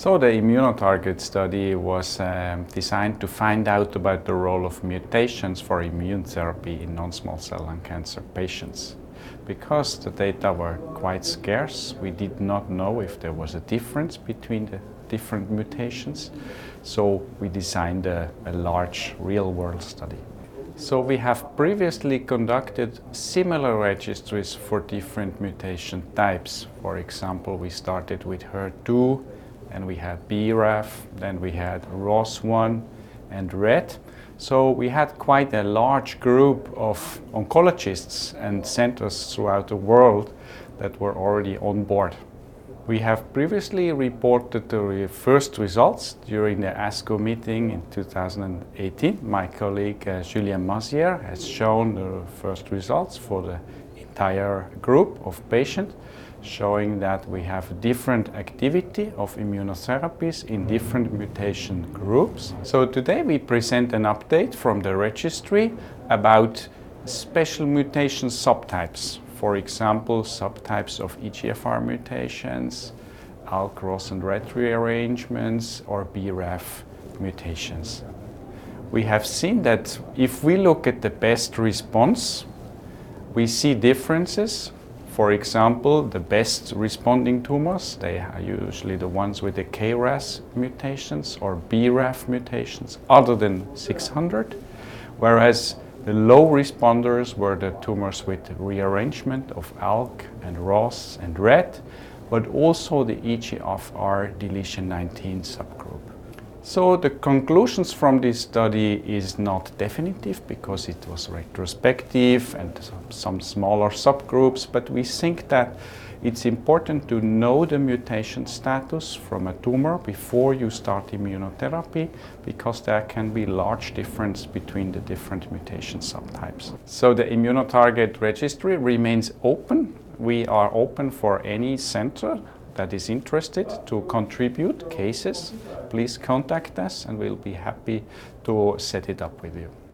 So the immunotarget study was um, designed to find out about the role of mutations for immune therapy in non-small cell lung cancer patients. Because the data were quite scarce, we did not know if there was a difference between the different mutations. So we designed a, a large real-world study. So we have previously conducted similar registries for different mutation types. For example, we started with HER2 and we had BRAF, then we had ROS1 and RET. So we had quite a large group of oncologists and centers throughout the world that were already on board. We have previously reported the first results during the ASCO meeting in 2018. My colleague uh, Julien Mazières has shown the first results for the entire group of patients showing that we have different activity of immunotherapies in different mutation groups. So today we present an update from the registry about special mutation subtypes. For example, subtypes of EGFR mutations, ALK, ROS and RET rearrangements, or BRAF mutations. We have seen that if we look at the best response, we see differences for example, the best responding tumors, they are usually the ones with the KRAS mutations or BRAF mutations other than 600, whereas the low responders were the tumors with rearrangement of ALK and ROS and RET, but also the EGFR deletion 19 subgroup. So the conclusions from this study is not definitive because it was retrospective and some smaller subgroups, but we think that it's important to know the mutation status from a tumor before you start immunotherapy because there can be large difference between the different mutation subtypes. So the immunotarget registry remains open. We are open for any center that is interested to contribute cases, please contact us and we'll be happy to set it up with you.